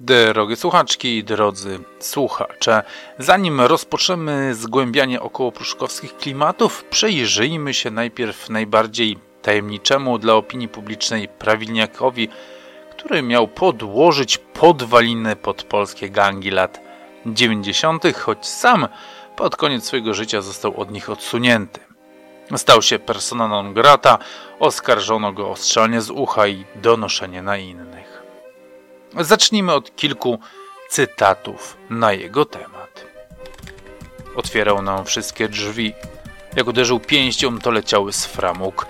Drogie słuchaczki, drodzy słuchacze, zanim rozpoczniemy zgłębianie okołopruszkowskich klimatów, przejrzyjmy się najpierw najbardziej tajemniczemu dla opinii publicznej prawilniakowi, który miał podłożyć podwaliny pod polskie gangi lat 90., choć sam pod koniec swojego życia został od nich odsunięty. Stał się persona non grata, oskarżono go o strzelanie z ucha i donoszenie na innych. Zacznijmy od kilku cytatów na jego temat. Otwierał nam wszystkie drzwi. Jak uderzył pięścią, to leciały z framug.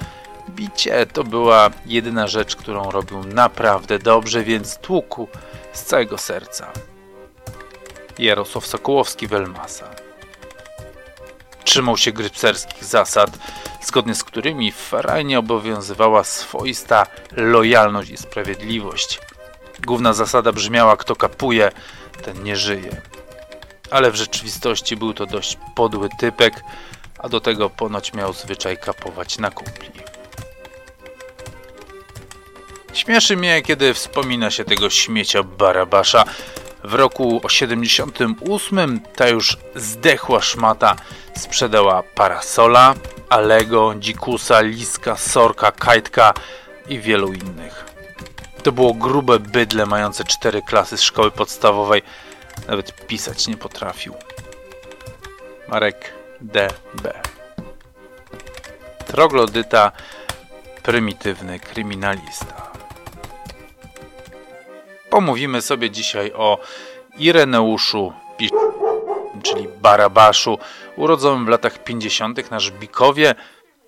Bicie to była jedyna rzecz, którą robił naprawdę dobrze, więc tłukł z całego serca. Jarosław Sokołowski-Welmasa trzymał się grypserskich zasad, zgodnie z którymi w Farajnie obowiązywała swoista lojalność i sprawiedliwość. Główna zasada brzmiała: kto kapuje, ten nie żyje. Ale w rzeczywistości był to dość podły typek, a do tego ponoć miał zwyczaj kapować na kumpli. Śmieszy mnie, kiedy wspomina się tego śmiecia Barabasza. W roku 78 ta już zdechła szmata sprzedała Parasola, Alego, Dzikusa, Liska, Sorka, Kajtka i wielu innych. To było grube bydle mające cztery klasy z szkoły podstawowej. Nawet pisać nie potrafił. Marek D.B. Troglodyta, prymitywny kryminalista. Pomówimy sobie dzisiaj o Ireneuszu Pisz czyli Barabaszu, urodzonym w latach 50. na Żbikowie,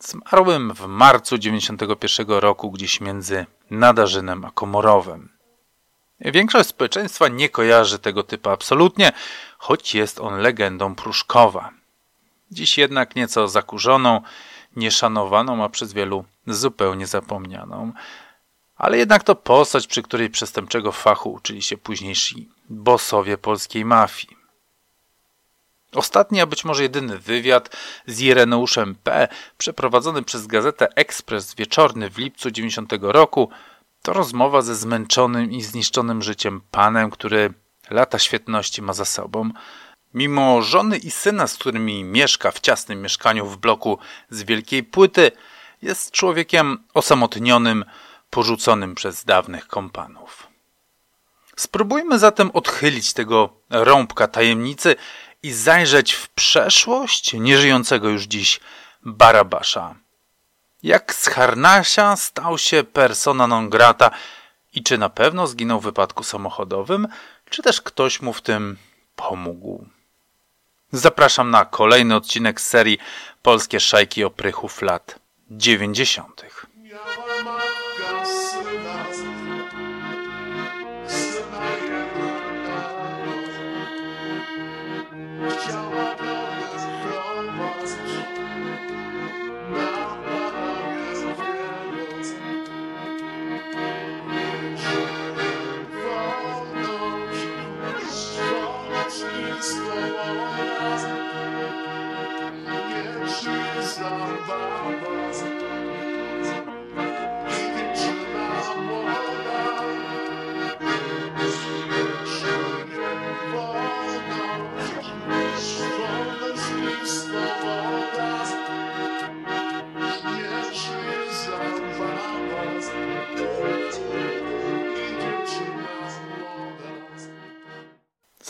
zmarłym w marcu 91 roku gdzieś między Nadarzynem a Komorowem. Większość społeczeństwa nie kojarzy tego typu absolutnie, choć jest on legendą Pruszkowa. Dziś jednak nieco zakurzoną, nieszanowaną, a przez wielu zupełnie zapomnianą. Ale jednak to postać, przy której przestępczego fachu uczyli się późniejsi bosowie polskiej mafii. Ostatni, a być może jedyny wywiad z Ireneuszem P., przeprowadzony przez gazetę Ekspres wieczorny w lipcu 90 roku, to rozmowa ze zmęczonym i zniszczonym życiem panem, który lata świetności ma za sobą. Mimo żony i syna, z którymi mieszka w ciasnym mieszkaniu w bloku z wielkiej płyty, jest człowiekiem osamotnionym, porzuconym przez dawnych kompanów. Spróbujmy zatem odchylić tego rąbka tajemnicy i zajrzeć w przeszłość nieżyjącego już dziś Barabasza. Jak z Harnasia stał się persona non grata i czy na pewno zginął w wypadku samochodowym, czy też ktoś mu w tym pomógł. Zapraszam na kolejny odcinek serii Polskie szajki oprychów lat dziewięćdziesiątych.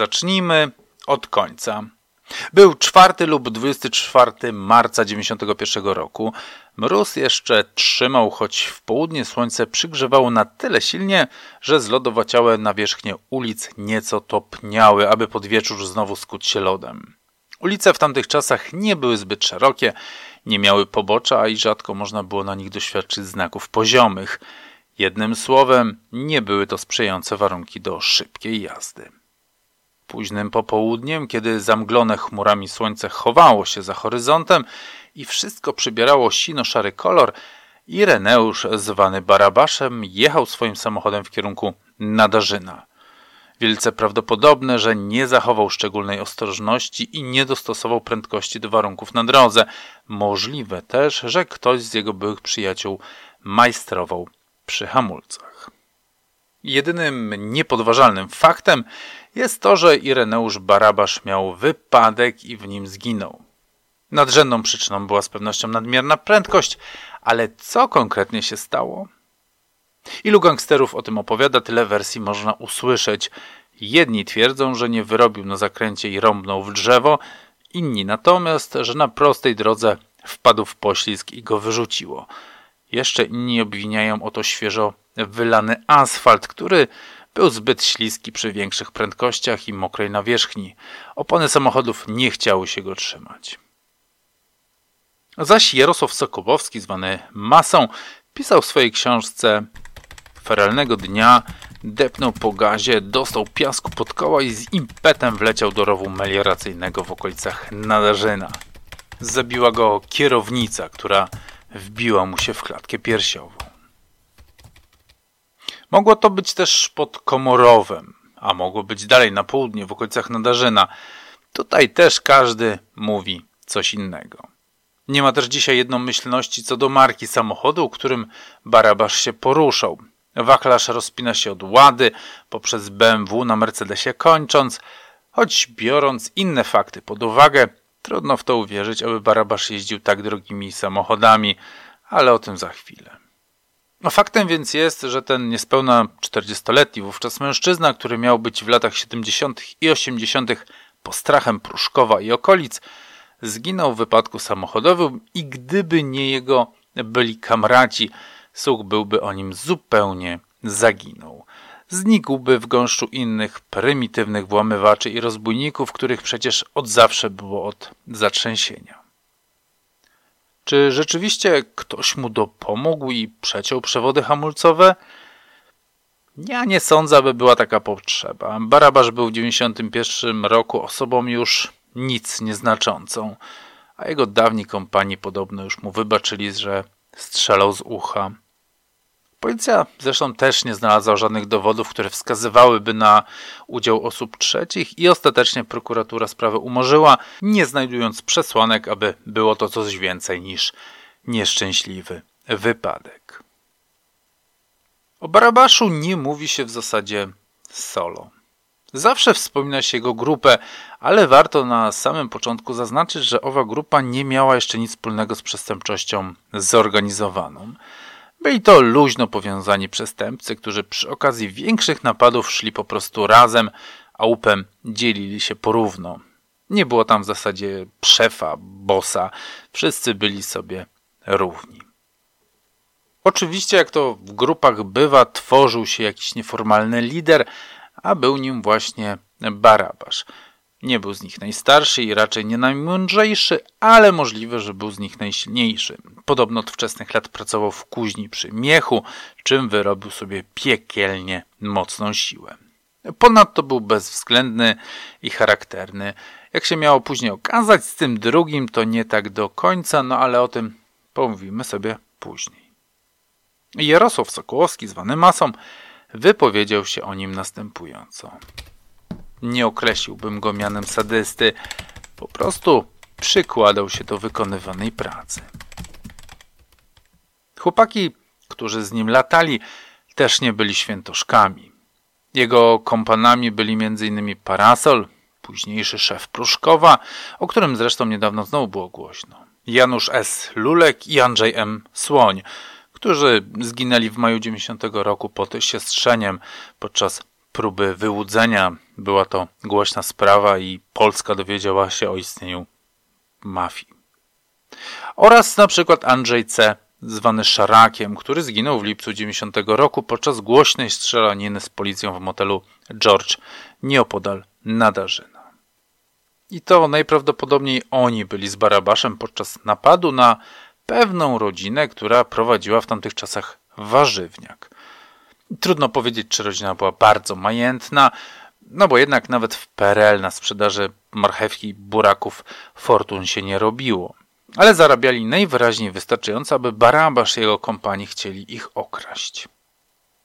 Zacznijmy od końca. Był 4 lub 24 marca 91 roku. Mróz jeszcze trzymał, choć w południe słońce przygrzewało na tyle silnie, że zlodowaciałe nawierzchnie ulic nieco topniały, aby pod wieczór znowu skuć się lodem. Ulice w tamtych czasach nie były zbyt szerokie, nie miały pobocza, i rzadko można było na nich doświadczyć znaków poziomych. Jednym słowem, nie były to sprzyjające warunki do szybkiej jazdy. Późnym popołudniem, kiedy zamglone chmurami słońce chowało się za horyzontem i wszystko przybierało sino-szary kolor, Ireneusz, zwany Barabaszem, jechał swoim samochodem w kierunku Nadarzyna. Wielce prawdopodobne, że nie zachował szczególnej ostrożności i nie dostosował prędkości do warunków na drodze. Możliwe też, że ktoś z jego byłych przyjaciół majstrował przy hamulcach. Jedynym niepodważalnym faktem jest to, że Ireneusz Barabasz miał wypadek i w nim zginął. Nadrzędną przyczyną była z pewnością nadmierna prędkość, ale co konkretnie się stało? Ilu gangsterów o tym opowiada, tyle wersji można usłyszeć. Jedni twierdzą, że nie wyrobił na zakręcie i rąbnął w drzewo, inni natomiast, że na prostej drodze wpadł w poślizg i go wyrzuciło. Jeszcze inni obwiniają o to świeżo wylany asfalt, który był zbyt śliski przy większych prędkościach i mokrej nawierzchni. Opony samochodów nie chciały się go trzymać. Zaś Jarosław Sokołowski, zwany Masą, pisał w swojej książce Feralnego dnia depnął po gazie, dostał piasku pod koła i z impetem wleciał do rowu melioracyjnego w okolicach Nadarzyna. Zabiła go kierownica, która wbiła mu się w klatkę piersiową. Mogło to być też pod Komorowem, a mogło być dalej na południe, w okolicach Nadarzyna. Tutaj też każdy mówi coś innego. Nie ma też dzisiaj jednomyślności co do marki samochodu, którym Barabasz się poruszał. Wachlarz rozpina się od Łady poprzez BMW na Mercedesie kończąc, choć biorąc inne fakty pod uwagę, trudno w to uwierzyć, aby Barabasz jeździł tak drogimi samochodami, ale o tym za chwilę. No faktem więc jest, że ten niespełna 40-letni wówczas mężczyzna, który miał być w latach 70. i 80. postrachem Pruszkowa i okolic, zginął w wypadku samochodowym i gdyby nie jego byli kamraci, słuch byłby o nim zupełnie zaginął. Znikłby w gąszczu innych prymitywnych włamywaczy i rozbójników, których przecież od zawsze było od zatrzęsienia. Czy rzeczywiście ktoś mu dopomógł i przeciął przewody hamulcowe? Ja nie sądzę, aby była taka potrzeba. Barabasz był w 91 roku osobą już nic nieznaczącą, a jego dawni kompani podobno już mu wybaczyli, że strzelał z ucha. Policja zresztą też nie znalazła żadnych dowodów, które wskazywałyby na udział osób trzecich i ostatecznie prokuratura sprawę umorzyła, nie znajdując przesłanek, aby było to coś więcej niż nieszczęśliwy wypadek. O Barabaszu nie mówi się w zasadzie solo. Zawsze wspomina się jego grupę, ale warto na samym początku zaznaczyć, że owa grupa nie miała jeszcze nic wspólnego z przestępczością zorganizowaną. Byli to luźno powiązani przestępcy, którzy przy okazji większych napadów szli po prostu razem, a łupem dzielili się porówno. Nie było tam w zasadzie szefa, bossa, wszyscy byli sobie równi. Oczywiście, jak to w grupach bywa, tworzył się jakiś nieformalny lider, a był nim właśnie Barabasz. Nie był z nich najstarszy i raczej nie najmądrzejszy, ale możliwe, że był z nich najsilniejszy. Podobno od wczesnych lat pracował w kuźni przy miechu, czym wyrobił sobie piekielnie mocną siłę. Ponadto był bezwzględny i charakterny. Jak się miało później okazać, z tym drugim to nie tak do końca, no ale o tym pomówimy sobie później. Jarosław Sokołowski, zwany Masą, wypowiedział się o nim następująco. Nie określiłbym go mianem sadysty, po prostu przykładał się do wykonywanej pracy. Chłopaki, którzy z nim latali, też nie byli świętoszkami. Jego kompanami byli m.in. Parasol, późniejszy szef Pruszkowa, o którym zresztą niedawno znowu było głośno, Janusz S. Lulek i Andrzej M. Słoń, którzy zginęli w maju 90 roku pod siestrzeniem podczas próby wyłudzenia. Była to głośna sprawa i Polska dowiedziała się o istnieniu mafii. Oraz na przykład Andrzej C., zwany Szarakiem, który zginął w lipcu 90 roku podczas głośnej strzelaniny z policją w motelu George nieopodal Nadarzyna. I to najprawdopodobniej oni byli z Barabaszem podczas napadu na pewną rodzinę, która prowadziła w tamtych czasach warzywniak. Trudno powiedzieć, czy rodzina była bardzo majętna, no bo jednak nawet w PRL na sprzedaży marchewki i buraków fortun się nie robiło. Ale zarabiali najwyraźniej wystarczająco, aby Barabasz i jego kompanii chcieli ich okraść.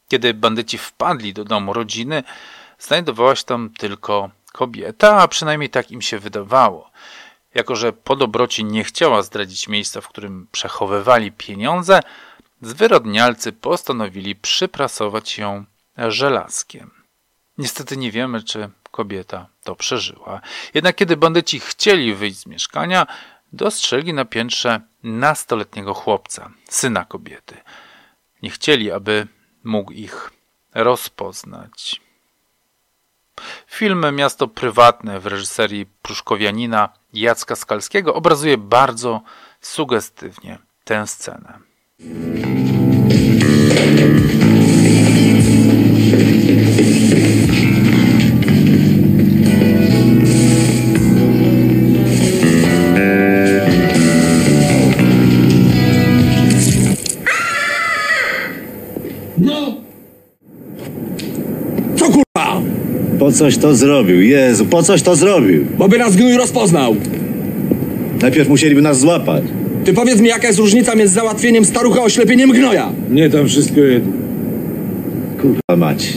Kiedy bandyci wpadli do domu rodziny, znajdowała się tam tylko kobieta, a przynajmniej tak im się wydawało. Jako, że po dobroci nie chciała zdradzić miejsca, w którym przechowywali pieniądze, zwyrodnialcy postanowili przyprasować ją żelazkiem. Niestety nie wiemy, czy kobieta to przeżyła. Jednak kiedy bandyci chcieli wyjść z mieszkania, dostrzegli na piętrze nastoletniego chłopca, syna kobiety. Nie chcieli, aby mógł ich rozpoznać. Film Miasto Prywatne w reżyserii pruszkowianina Jacka Skalskiego obrazuje bardzo sugestywnie tę scenę. Po coś to zrobił, Jezu, po coś to zrobił? Bo by nas gnój rozpoznał. Najpierw musieliby nas złapać. Ty powiedz mi, jaka jest różnica między załatwieniem starucha a oślepieniem gnoja? Nie, tam wszystko jedno. Kurwa mać.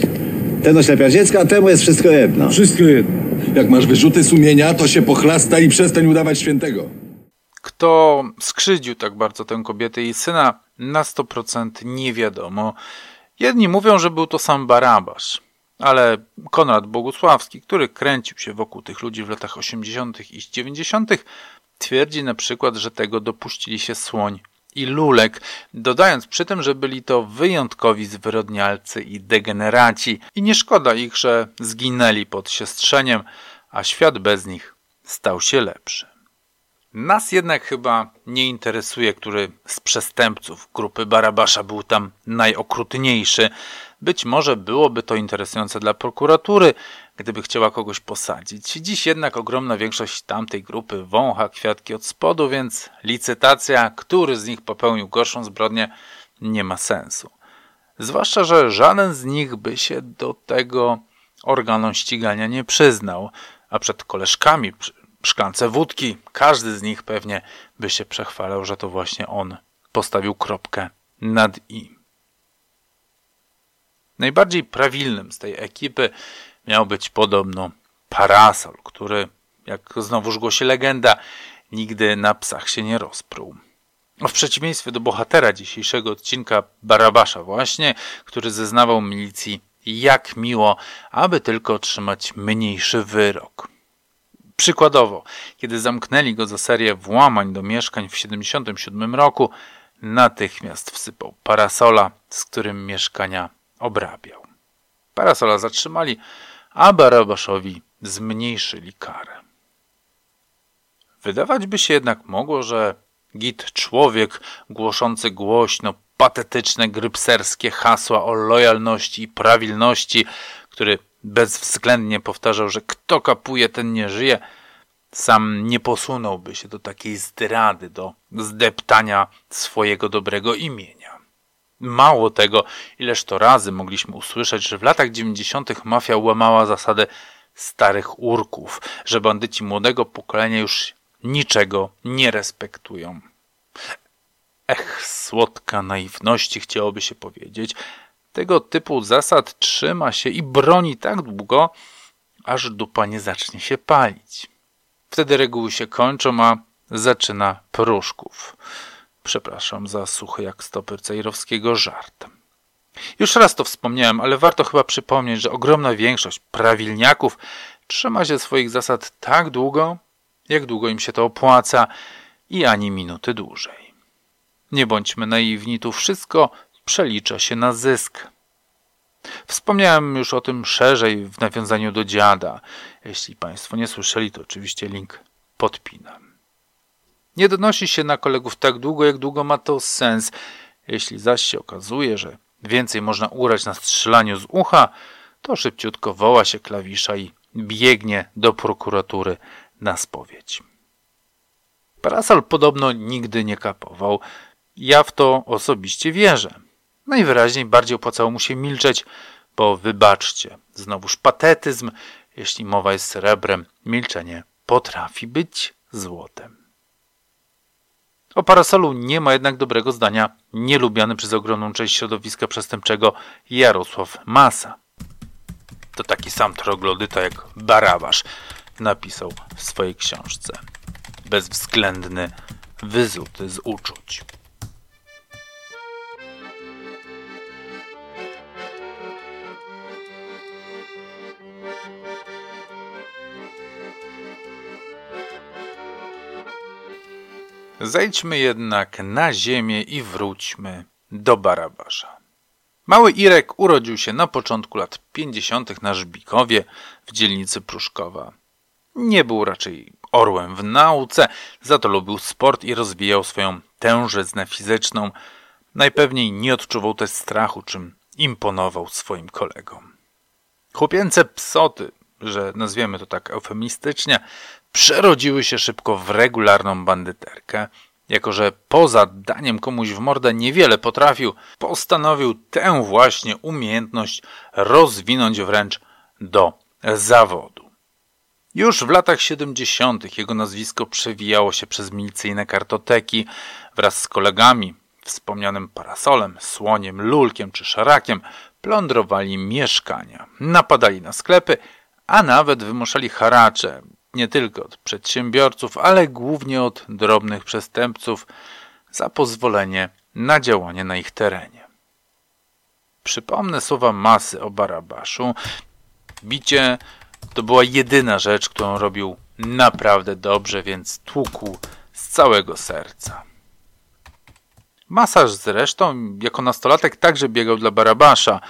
Ten oślepia dziecka, a temu jest wszystko jedno. Wszystko jedno. Jak masz wyrzuty sumienia, to się pochlasta i przestań udawać świętego. Kto skrzydził tak bardzo tę kobietę i syna, na 100% nie wiadomo. Jedni mówią, że był to sam Barabasz, ale Konrad Bogusławski, który kręcił się wokół tych ludzi w latach 80. i 90., twierdzi na przykład, że tego dopuścili się słoń i lulek, dodając przy tym, że byli to wyjątkowi zwyrodnialcy i degeneraci i nie szkoda ich, że zginęli pod siostrzeniem, a świat bez nich stał się lepszy. Nas jednak chyba nie interesuje, który z przestępców grupy Barabasza był tam najokrutniejszy. Być może byłoby to interesujące dla prokuratury, gdyby chciała kogoś posadzić. Dziś jednak ogromna większość tamtej grupy wącha kwiatki od spodu, więc licytacja, który z nich popełnił gorszą zbrodnię, nie ma sensu. Zwłaszcza, że żaden z nich by się do tego organom ścigania nie przyznał, a przed koleżkami szklance wódki każdy z nich pewnie by się przechwalał, że to właśnie on postawił kropkę nad i. Najbardziej prawilnym z tej ekipy miał być podobno parasol, który, jak znowuż głosi legenda, nigdy na psach się nie rozpruł. W przeciwieństwie do bohatera dzisiejszego odcinka Barabasza właśnie, który zeznawał milicji jak miło, aby tylko otrzymać mniejszy wyrok. Przykładowo, kiedy zamknęli go za serię włamań do mieszkań w 1977 roku, natychmiast wsypał parasola, z którym mieszkania obrabiał. Parasola zatrzymali, a Barabaszowi zmniejszyli karę. Wydawać by się jednak mogło, że git człowiek głoszący głośno patetyczne grypserskie hasła o lojalności i prawilności, który bezwzględnie powtarzał, że kto kapuje, ten nie żyje, sam nie posunąłby się do takiej zdrady, do zdeptania swojego dobrego imienia. Mało tego, ileż to razy mogliśmy usłyszeć, że w latach dziewięćdziesiątych mafia łamała zasadę starych urków, że bandyci młodego pokolenia już niczego nie respektują. Ech, słodka naiwności chciałoby się powiedzieć. Tego typu zasad trzyma się i broni tak długo, aż dupa nie zacznie się palić. Wtedy reguły się kończą, a zaczyna pruszków. Przepraszam za suchy jak stoper Cejrowskiego żart. Już raz to wspomniałem, ale warto chyba przypomnieć, że ogromna większość prawilniaków trzyma się swoich zasad tak długo, jak długo im się to opłaca i ani minuty dłużej. Nie bądźmy naiwni, tu wszystko przelicza się na zysk. Wspomniałem już o tym szerzej w nawiązaniu do dziada. Jeśli Państwo nie słyszeli, to oczywiście link podpinam. Nie donosi się na kolegów tak długo, jak długo ma to sens. Jeśli zaś się okazuje, że więcej można urać na strzelaniu z ucha, to szybciutko woła się klawisza i biegnie do prokuratury na spowiedź. Parasol podobno nigdy nie kapował. Ja w to osobiście wierzę. Najwyraźniej bardziej opłacało mu się milczeć, bo wybaczcie, znowuż patetyzm, jeśli mowa jest srebrem, milczenie potrafi być złotem. O parasolu nie ma jednak dobrego zdania nielubiany przez ogromną część środowiska przestępczego Jarosław Masa. To taki sam troglodyta jak Barabasz napisał w swojej książce. Bezwzględny, wyzuty z uczuć. Zejdźmy jednak na ziemię i wróćmy do Barabasza. Mały Irek urodził się na początku lat 50. na Żbikowie w dzielnicy Pruszkowa. Nie był raczej orłem w nauce, za to lubił sport i rozwijał swoją tężyznę fizyczną. Najpewniej nie odczuwał też strachu, czym imponował swoim kolegom. Chłopięce psoty, że nazwiemy to tak eufemistycznie, przerodziły się szybko w regularną bandyterkę. Jako, że poza daniem komuś w mordę niewiele potrafił, postanowił tę właśnie umiejętność rozwinąć wręcz do zawodu. Już w latach 70. jego nazwisko przewijało się przez milicyjne kartoteki wraz z kolegami, wspomnianym parasolem, słoniem, lulkiem czy szarakiem, plądrowali mieszkania, napadali na sklepy, a nawet wymuszali haracze, nie tylko od przedsiębiorców, ale głównie od drobnych przestępców za pozwolenie na działanie na ich terenie. Przypomnę słowa masy o Barabaszu. Bicie to była jedyna rzecz, którą robił naprawdę dobrze, więc tłukł z całego serca. Masaż zresztą jako nastolatek także biegał dla Barabasza.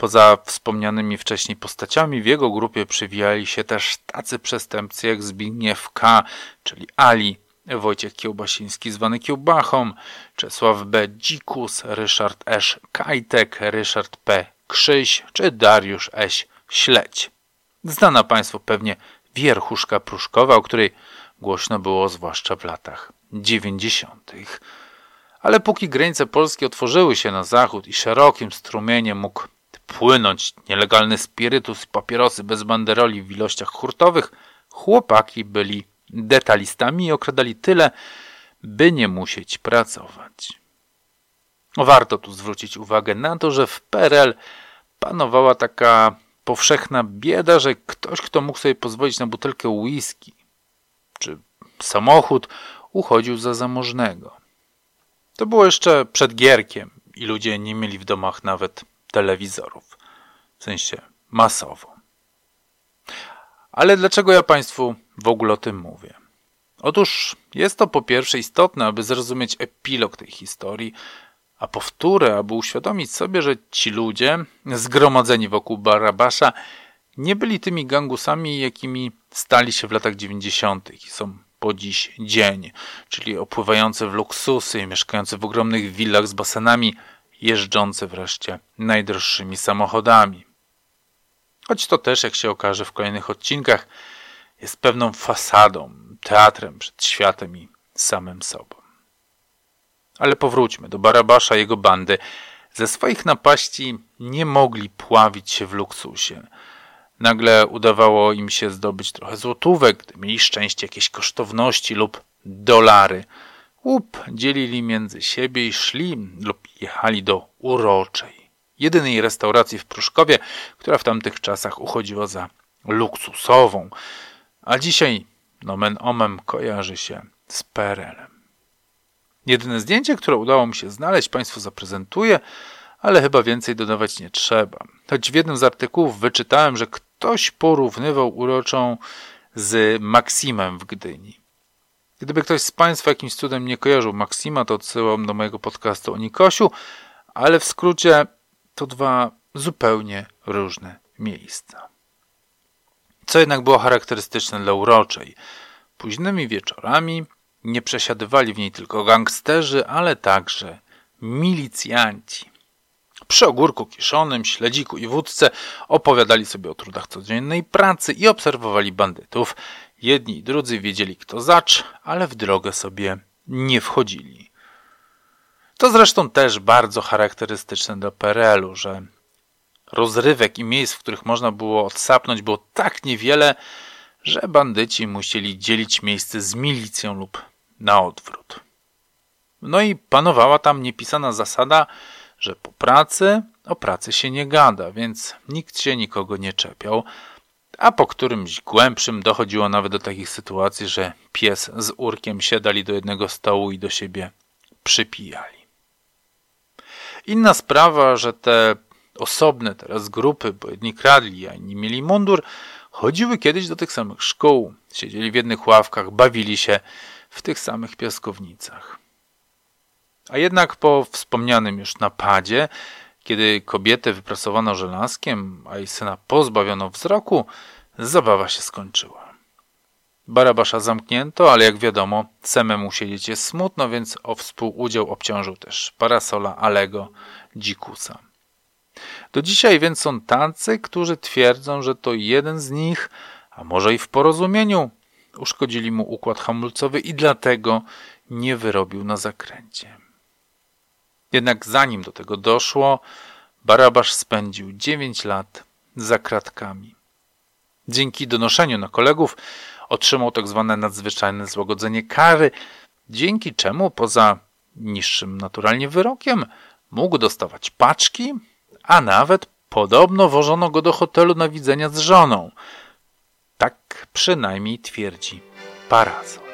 Poza wspomnianymi wcześniej postaciami w jego grupie przywijali się też tacy przestępcy jak Zbigniew K., czyli Ali, Wojciech Kiełbasiński zwany Kiełbachą, Czesław B. Dzikus, Ryszard Esz Kajtek, Ryszard P. Krzyś czy Dariusz Eś Śledź. Znana Państwu pewnie wierchuszka pruszkowa, o której głośno było zwłaszcza w latach dziewięćdziesiątych. Ale póki granice Polski otworzyły się na zachód i szerokim strumieniem mógł płynąć nielegalny spirytus i papierosy bez banderoli w ilościach hurtowych, chłopaki byli detalistami i okradali tyle, by nie musieć pracować. Warto tu zwrócić uwagę na to, że w PRL panowała taka powszechna bieda, że ktoś, kto mógł sobie pozwolić na butelkę whisky czy samochód, uchodził za zamożnego. To było jeszcze przed Gierkiem i ludzie nie mieli w domach nawet telewizorów. W sensie masowo. Ale dlaczego ja Państwu w ogóle o tym mówię? Otóż jest to po pierwsze istotne, aby zrozumieć epilog tej historii, a po wtóre, aby uświadomić sobie, że ci ludzie zgromadzeni wokół Barabasza nie byli tymi gangusami, jakimi stali się w latach 90. i są po dziś dzień, czyli opływający w luksusy, mieszkający w ogromnych willach z basenami, jeżdżący wreszcie najdroższymi samochodami. Choć to też, jak się okaże w kolejnych odcinkach, jest pewną fasadą, teatrem przed światem i samym sobą. Ale powróćmy do Barabasza i jego bandy. Ze swoich napaści nie mogli pławić się w luksusie. Nagle udawało im się zdobyć trochę złotówek, gdy mieli szczęście jakieś kosztowności lub dolary. Łup dzielili między siebie i szli lub jechali do uroczej, jedynej restauracji w Pruszkowie, która w tamtych czasach uchodziła za luksusową, a dzisiaj nomen omem kojarzy się z PRL-em. Jedyne zdjęcie, które udało mi się znaleźć, Państwu zaprezentuję, ale chyba więcej dodawać nie trzeba. Choć w jednym z artykułów wyczytałem, że ktoś porównywał uroczą z Maksimem w Gdyni. Gdyby ktoś z Państwa jakimś cudem nie kojarzył Maksima, to odsyłam do mojego podcastu o Nikosiu, ale w skrócie to dwa zupełnie różne miejsca. Co jednak było charakterystyczne dla uroczej. Późnymi wieczorami nie przesiadywali w niej tylko gangsterzy, ale także milicjanci. Przy ogórku kiszonym, śledziku i wódce opowiadali sobie o trudach codziennej pracy i obserwowali bandytów. Jedni i drudzy wiedzieli kto zacz, ale w drogę sobie nie wchodzili. To zresztą też bardzo charakterystyczne do PRL-u, że rozrywek i miejsc, w których można było odsapnąć było tak niewiele, że bandyci musieli dzielić miejsce z milicją lub na odwrót. No i panowała tam niepisana zasada, że po pracy o pracy się nie gada, więc nikt się nikogo nie czepiał, a po którymś głębszym dochodziło nawet do takich sytuacji, że pies z urkiem siadali do jednego stołu i do siebie przypijali. Inna sprawa, że te osobne teraz grupy, bo jedni kradli, a inni mieli mundur, chodziły kiedyś do tych samych szkół, siedzieli w jednych ławkach, bawili się w tych samych piaskownicach. A jednak po wspomnianym już napadzie, kiedy kobietę wyprasowano żelazkiem, a jej syna pozbawiono wzroku, zabawa się skończyła. Barabasza zamknięto, ale jak wiadomo, samemu siedzieć jest smutno, więc o współudział obciążył też parasola Alego Dzikusa. Do dzisiaj więc są tacy, którzy twierdzą, że to jeden z nich, a może i w porozumieniu, uszkodzili mu układ hamulcowy i dlatego nie wyrobił na zakręcie. Jednak zanim do tego doszło, Barabasz spędził 9 lat za kratkami. Dzięki donoszeniu na kolegów otrzymał tzw. Tak nadzwyczajne złagodzenie kary, dzięki czemu poza niższym naturalnie wyrokiem mógł dostawać paczki, a nawet podobno wożono go do hotelu na widzenia z żoną. Tak przynajmniej twierdzi Parazol.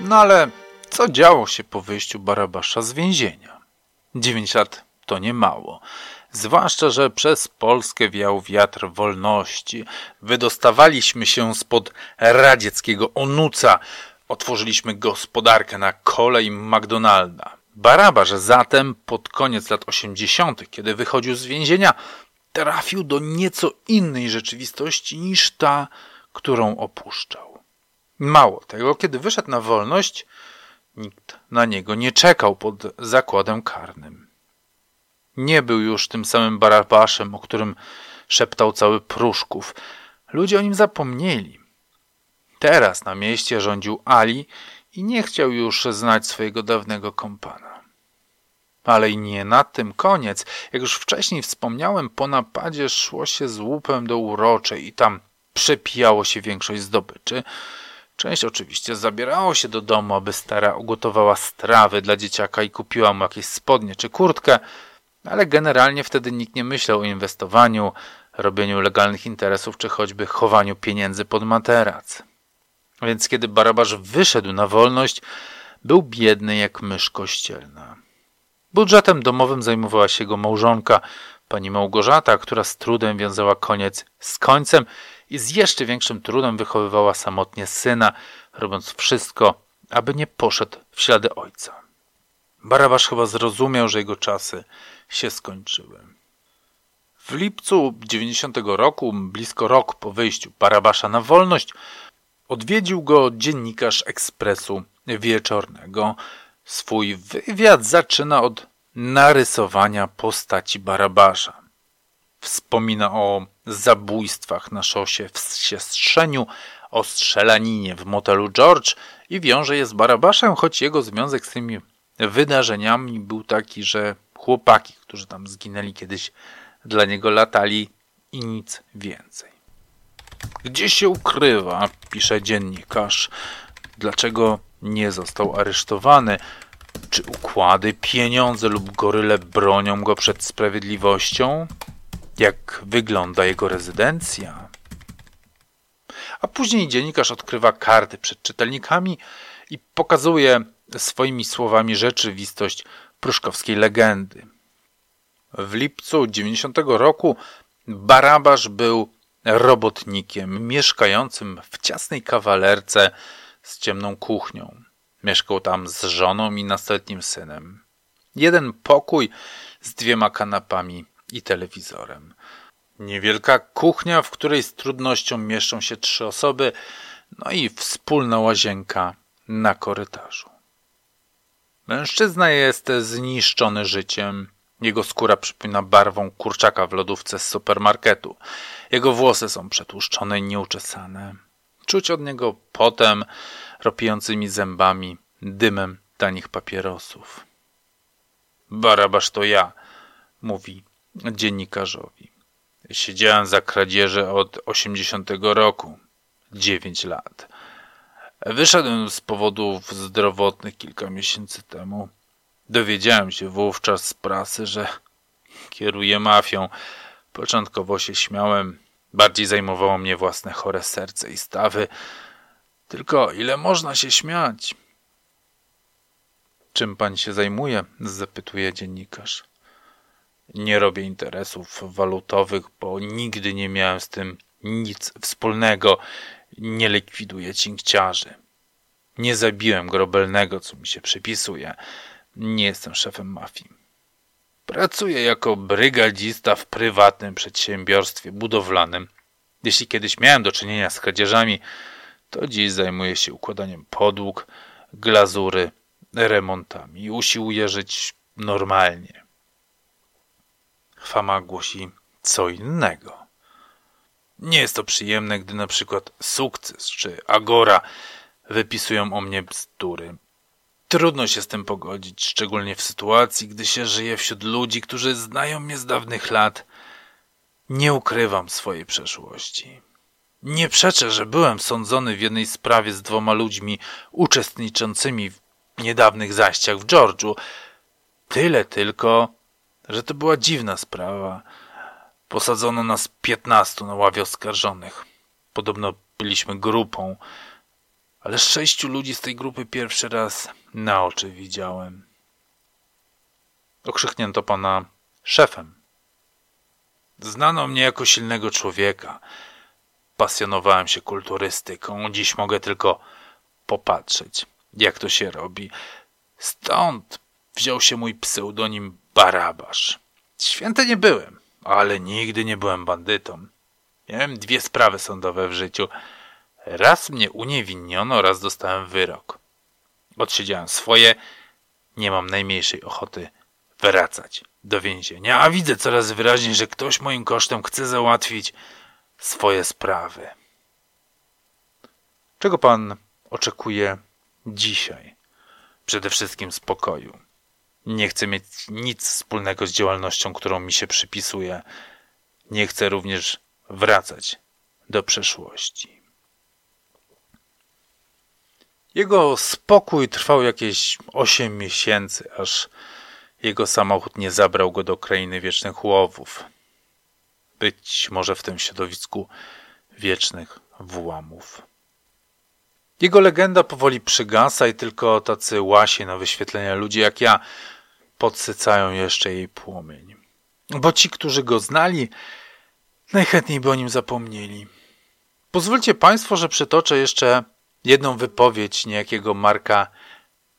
No ale co działo się po wyjściu Barabasza z więzienia? Dziewięć lat to nie mało. Zwłaszcza, że przez Polskę wiał wiatr wolności. Wydostawaliśmy się spod radzieckiego onuca. Otworzyliśmy gospodarkę na kolej McDonalda. Barabasz zatem pod koniec lat 80., kiedy wychodził z więzienia, trafił do nieco innej rzeczywistości niż ta, którą opuszczał. Mało tego, kiedy wyszedł na wolność, nikt na niego nie czekał pod zakładem karnym. Nie był już tym samym Barabaszem, o którym szeptał cały Pruszków. Ludzie o nim zapomnieli. Teraz na mieście rządził Ali i nie chciał już znać swojego dawnego kompana. Ale i nie na tym koniec. Jak już wcześniej wspomniałem, po napadzie szło się z łupem do uroczej i tam przepijało się większość zdobyczy. Część oczywiście zabierało się do domu, aby stara ugotowała strawy dla dzieciaka i kupiła mu jakieś spodnie czy kurtkę, ale generalnie wtedy nikt nie myślał o inwestowaniu, robieniu legalnych interesów czy choćby chowaniu pieniędzy pod materac. Więc kiedy Barabasz wyszedł na wolność, był biedny jak mysz kościelna. Budżetem domowym zajmowała się jego małżonka, pani Małgorzata, która z trudem wiązała koniec z końcem i z jeszcze większym trudem wychowywała samotnie syna, robiąc wszystko, aby nie poszedł w ślady ojca. Barabasz chyba zrozumiał, że jego czasy się skończyły. W lipcu 90 roku, blisko rok po wyjściu Barabasza na wolność, odwiedził go dziennikarz Ekspresu Wieczornego. Swój wywiad zaczyna od narysowania postaci Barabasza. Wspomina o zabójstwach na szosie w Siestrzeniu, o strzelaninie w motelu George i wiąże je z Barabaszem, choć jego związek z tymi wydarzeniami był taki, że chłopaki, którzy tam zginęli kiedyś, dla niego latali i nic więcej. Gdzie się ukrywa, pisze dziennikarz, dlaczego nie został aresztowany? Czy układy, pieniądze lub goryle bronią go przed sprawiedliwością? Jak wygląda jego rezydencja? A później dziennikarz odkrywa karty przed czytelnikami i pokazuje swoimi słowami rzeczywistość pruszkowskiej legendy. W lipcu 90 roku Barabasz był robotnikiem mieszkającym w ciasnej kawalerce z ciemną kuchnią. Mieszkał tam z żoną i nastoletnim synem. Jeden pokój z dwiema kanapami i telewizorem. Niewielka kuchnia, w której z trudnością mieszczą się trzy osoby, no i wspólna łazienka na korytarzu. Mężczyzna jest zniszczony życiem. Jego skóra przypomina barwą kurczaka w lodówce z supermarketu. Jego włosy są przetłuszczone i nieuczesane. Czuć od niego potem, ropiącymi zębami, dymem tanich papierosów. Barabasz to ja, mówi dziennikarzowi. Siedziałem za kradzieże od 80 roku. Dziewięć lat. Wyszedłem z powodów zdrowotnych kilka miesięcy temu. Dowiedziałem się wówczas z prasy, że kieruję mafią. Początkowo się śmiałem. Bardziej zajmowało mnie własne chore serce i stawy. Tylko ile można się śmiać? Czym pan się zajmuje? zapytuje dziennikarz. Nie robię interesów walutowych, bo nigdy nie miałem z tym nic wspólnego. Nie likwiduję cinkciarzy. Nie zabiłem grobelnego, co mi się przypisuje. Nie jestem szefem mafii. Pracuję jako brygadzista w prywatnym przedsiębiorstwie budowlanym. Jeśli kiedyś miałem do czynienia z kradzieżami, to dziś zajmuję się układaniem podłóg, glazury, remontami usiłuję żyć normalnie. Fama głosi co innego. Nie jest to przyjemne, gdy na przykład sukces czy agora wypisują o mnie bzdury. Trudno się z tym pogodzić, szczególnie w sytuacji, gdy się żyje wśród ludzi, którzy znają mnie z dawnych lat. Nie ukrywam swojej przeszłości. Nie przeczę, że byłem sądzony w jednej sprawie z dwoma ludźmi uczestniczącymi w niedawnych zaściach w Georgiu. Tyle tylko, że to była dziwna sprawa. Posadzono nas piętnastu na ławie oskarżonych. Podobno byliśmy grupą, ale sześciu ludzi z tej grupy pierwszy raz na oczy widziałem. Okrzyknięto pana szefem. Znano mnie jako silnego człowieka. Pasjonowałem się kulturystyką. Dziś mogę tylko popatrzeć, jak to się robi. Stąd wziął się mój pseudonim Barabasz. Święty nie byłem, ale nigdy nie byłem bandytą. Miałem dwie sprawy sądowe w życiu. Raz mnie uniewinniono, raz dostałem wyrok. Odsiedziałem swoje, nie mam najmniejszej ochoty wracać do więzienia, a widzę coraz wyraźniej, że ktoś moim kosztem chce załatwić swoje sprawy. Czego pan oczekuje dzisiaj? Przede wszystkim spokoju. Nie chcę mieć nic wspólnego z działalnością, którą mi się przypisuje. Nie chcę również wracać do przeszłości. Jego spokój trwał jakieś osiem miesięcy, aż jego samochód nie zabrał go do krainy wiecznych łowów. Być może w tym środowisku wiecznych włamów. Jego legenda powoli przygasa i tylko tacy łasi na wyświetlenia ludzie jak ja podsycają jeszcze jej płomień. Bo ci, którzy go znali, najchętniej by o nim zapomnieli. Pozwólcie Państwo, że przytoczę jeszcze jedną wypowiedź niejakiego Marka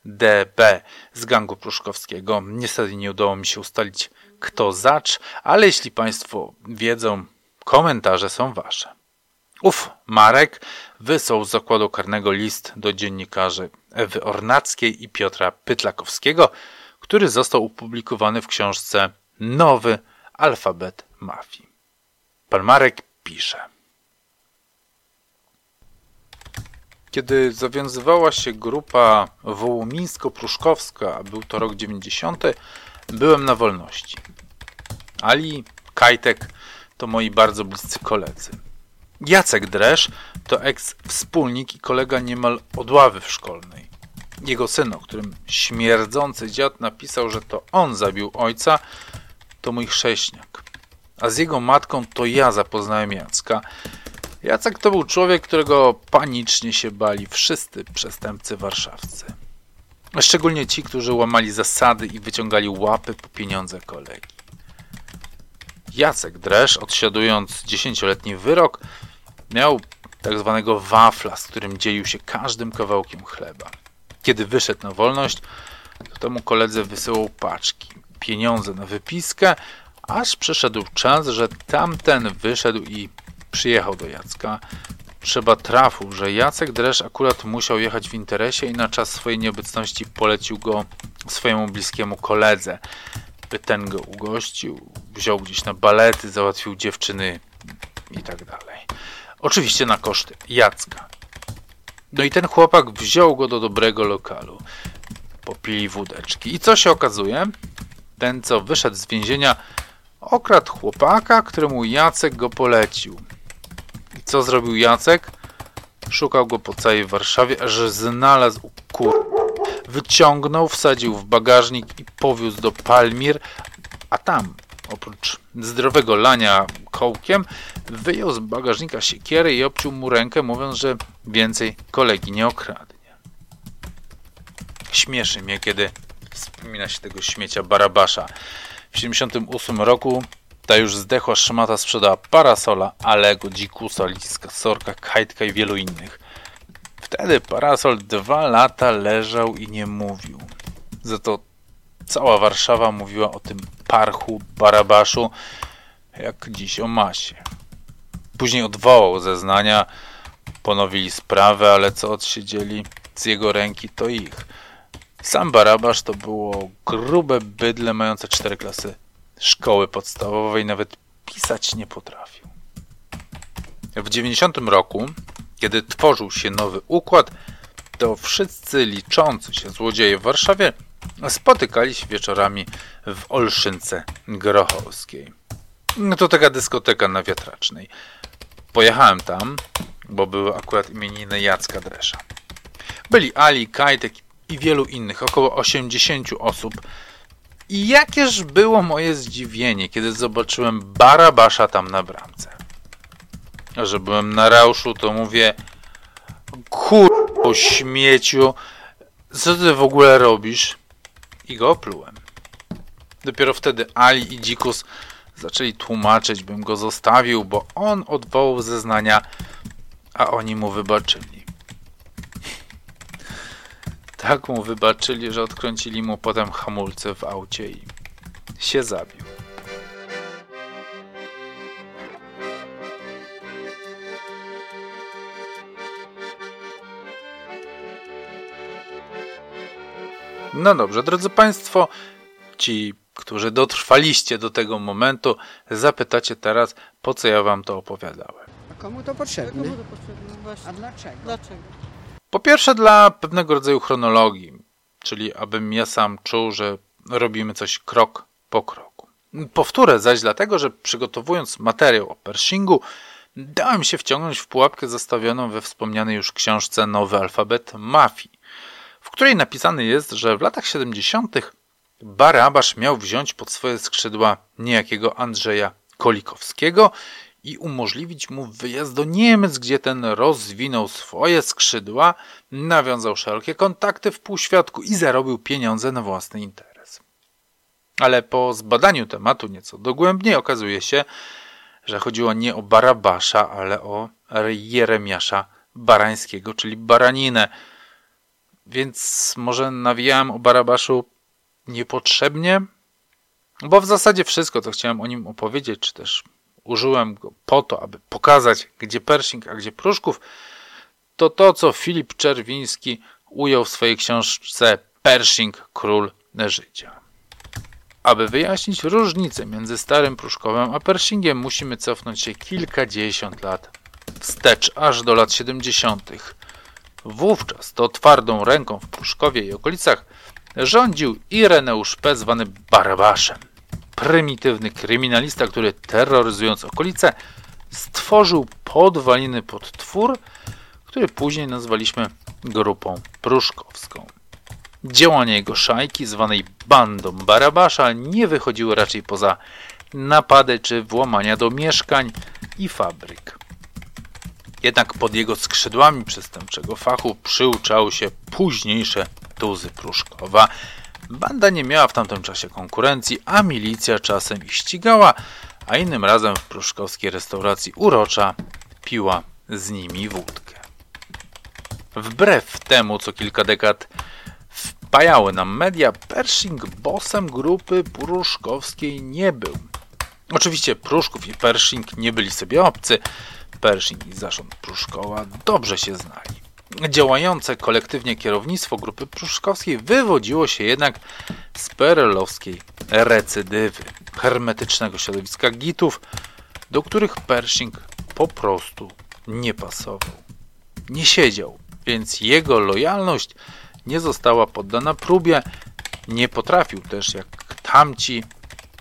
DB z gangu pruszkowskiego. Niestety nie udało mi się ustalić, kto zacz, ale jeśli Państwo wiedzą, komentarze są Wasze. Uf, Marek wysłał z zakładu karnego list do dziennikarzy Ewy Ornackiej i Piotra Pytlakowskiego, który został opublikowany w książce Nowy alfabet mafii. Pan Marek pisze. Kiedy zawiązywała się grupa wołomińsko-pruszkowska, był to rok 90, byłem na wolności. Ali, Kajtek to moi bardzo bliscy koledzy. Jacek Dresz to eks-wspólnik i kolega niemal od ławy w szkolnej. Jego syn, o którym śmierdzący dziad napisał, że to on zabił ojca, to mój chrześniak. A z jego matką to ja zapoznałem Jacka. Jacek to był człowiek, którego panicznie się bali wszyscy przestępcy warszawscy. Szczególnie ci, którzy łamali zasady i wyciągali łapy po pieniądze kolegi. Jacek Dresz, odsiadując dziesięcioletni wyrok, miał tak zwanego wafla, z którym dzielił się każdym kawałkiem chleba. Kiedy wyszedł na wolność, to temu koledze wysyłał paczki, pieniądze na wypiskę, aż przyszedł czas, że tamten wyszedł i przyjechał do Jacka. Trzeba trafu, że Jacek Dresz akurat musiał jechać w interesie i na czas swojej nieobecności polecił go swojemu bliskiemu koledze, by ten go ugościł, wziął gdzieś na balety, załatwił dziewczyny i tak dalej. Oczywiście na koszty Jacka. No i ten chłopak wziął go do dobrego lokalu. Popili wódeczki. I co się okazuje? Ten, co wyszedł z więzienia, okradł chłopaka, któremu Jacek go polecił. I co zrobił Jacek? Szukał go po całej Warszawie, aż znalazł kur... Wyciągnął, wsadził w bagażnik i powiózł do Palmir, a tam, oprócz zdrowego lania kołkiem, wyjął z bagażnika siekierę i obciął mu rękę, mówiąc, że więcej kolegi nie okradnie. Śmieszy mnie, kiedy wspomina się tego śmiecia Barabasza. W 78 roku ta już zdechła szmata sprzedała parasola, Alego, Dzikusa, Liska, Sorka, Kajtka i wielu innych. Wtedy parasol dwa lata leżał i nie mówił. Za to cała Warszawa mówiła o tym parchu, barabaszu, jak dziś o masie. Później odwołał zeznania, ponowili sprawę, ale co odsiedzieli z jego ręki, to ich. Sam Barabasz to było grube bydle mające cztery klasy szkoły podstawowej, nawet pisać nie potrafił. W 90 roku, kiedy tworzył się nowy układ, to wszyscy liczący się złodzieje w Warszawie spotykali się wieczorami w Olszynce Grochowskiej. To taka dyskoteka na Wiatracznej. Pojechałem tam, bo były akurat imieniny Jacka Dresza. Byli Ali, Kajtek i wielu innych, około 80 osób. I jakież było moje zdziwienie, kiedy zobaczyłem Barabasza tam na bramce. A że byłem na rauszu, to mówię kurwo śmieciu, co ty w ogóle robisz? I go oplułem. Dopiero wtedy Ali i Dzikus zaczęli tłumaczyć, bym go zostawił, bo on odwołał zeznania, a oni mu wybaczyli. Tak mu wybaczyli, że odkręcili mu potem hamulce w aucie i się zabił. No dobrze, drodzy Państwo, ci, którzy dotrwaliście do tego momentu, zapytacie teraz, po co ja Wam to opowiadałem. Komu to potrzebne? Komu to potrzebne? Właśnie. A dlaczego? Dlaczego? Po pierwsze, dla pewnego rodzaju chronologii, czyli abym ja sam czuł, że robimy coś krok po kroku. Powtórę zaś dlatego, że przygotowując materiał o Pershingu, dałem się wciągnąć w pułapkę zastawioną we wspomnianej już książce Nowy Alfabet Mafii, w której napisane jest, że w latach 70. Barabasz miał wziąć pod swoje skrzydła niejakiego Andrzeja Kolikowskiego i umożliwić mu wyjazd do Niemiec, gdzie ten rozwinął swoje skrzydła, nawiązał szerokie kontakty w półświadku i zarobił pieniądze na własny interes. Ale po zbadaniu tematu nieco dogłębniej okazuje się, że chodziło nie o Barabasza, ale o Jeremiasza Barańskiego, czyli Baraninę. Więc może nawijałem o Barabaszu niepotrzebnie? Bo w zasadzie wszystko, co chciałem o nim opowiedzieć, czy też użyłem go po to, aby pokazać, gdzie Pershing, a gdzie Pruszków, to to, co Filip Czerwiński ujął w swojej książce Pershing, Król Życia. Aby wyjaśnić różnicę między starym Pruszkowem a Pershingiem, musimy cofnąć się kilkadziesiąt lat wstecz, aż do lat 70. Wówczas to twardą ręką w Pruszkowie i okolicach rządził Ireneusz P. zwany Barabaszem prymitywny kryminalista, który terroryzując okolice, stworzył podwaliny pod twór, który później nazwaliśmy grupą pruszkowską. Działania jego szajki, zwanej bandą Barabasza, nie wychodziły raczej poza napady czy włamania do mieszkań i fabryk. Jednak pod jego skrzydłami przestępczego fachu przyuczały się późniejsze tuzy Pruszkowa, Banda nie miała w tamtym czasie konkurencji, a milicja czasem ich ścigała, a innym razem w pruszkowskiej restauracji Urocza piła z nimi wódkę. Wbrew temu, co kilka dekad wpajały nam media, Pershing bossem grupy pruszkowskiej nie był. Oczywiście Pruszków i Pershing nie byli sobie obcy. Pershing i zarząd Pruszkowa dobrze się znali. Działające kolektywnie kierownictwo grupy pruszkowskiej wywodziło się jednak z perelowskiej recydywy, hermetycznego środowiska gitów, do których Pershing po prostu nie pasował. Nie siedział, więc jego lojalność nie została poddana próbie, nie potrafił też jak tamci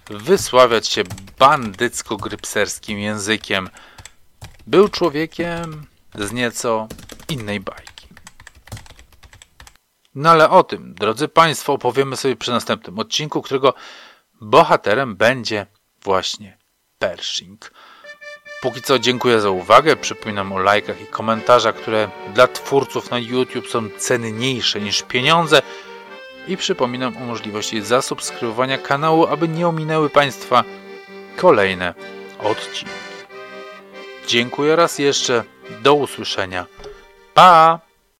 wysławiać się bandycko-grypserskim językiem. Był człowiekiem z nieco innej bajki. No ale o tym, drodzy Państwo, opowiemy sobie przy następnym odcinku, którego bohaterem będzie właśnie Pershing. Póki co dziękuję za uwagę. Przypominam o lajkach i komentarzach, które dla twórców na YouTube są cenniejsze niż pieniądze. i przypominam o możliwości zasubskrybowania kanału, aby nie ominęły Państwa kolejne odcinki. Dziękuję raz jeszcze, do usłyszenia. Pa!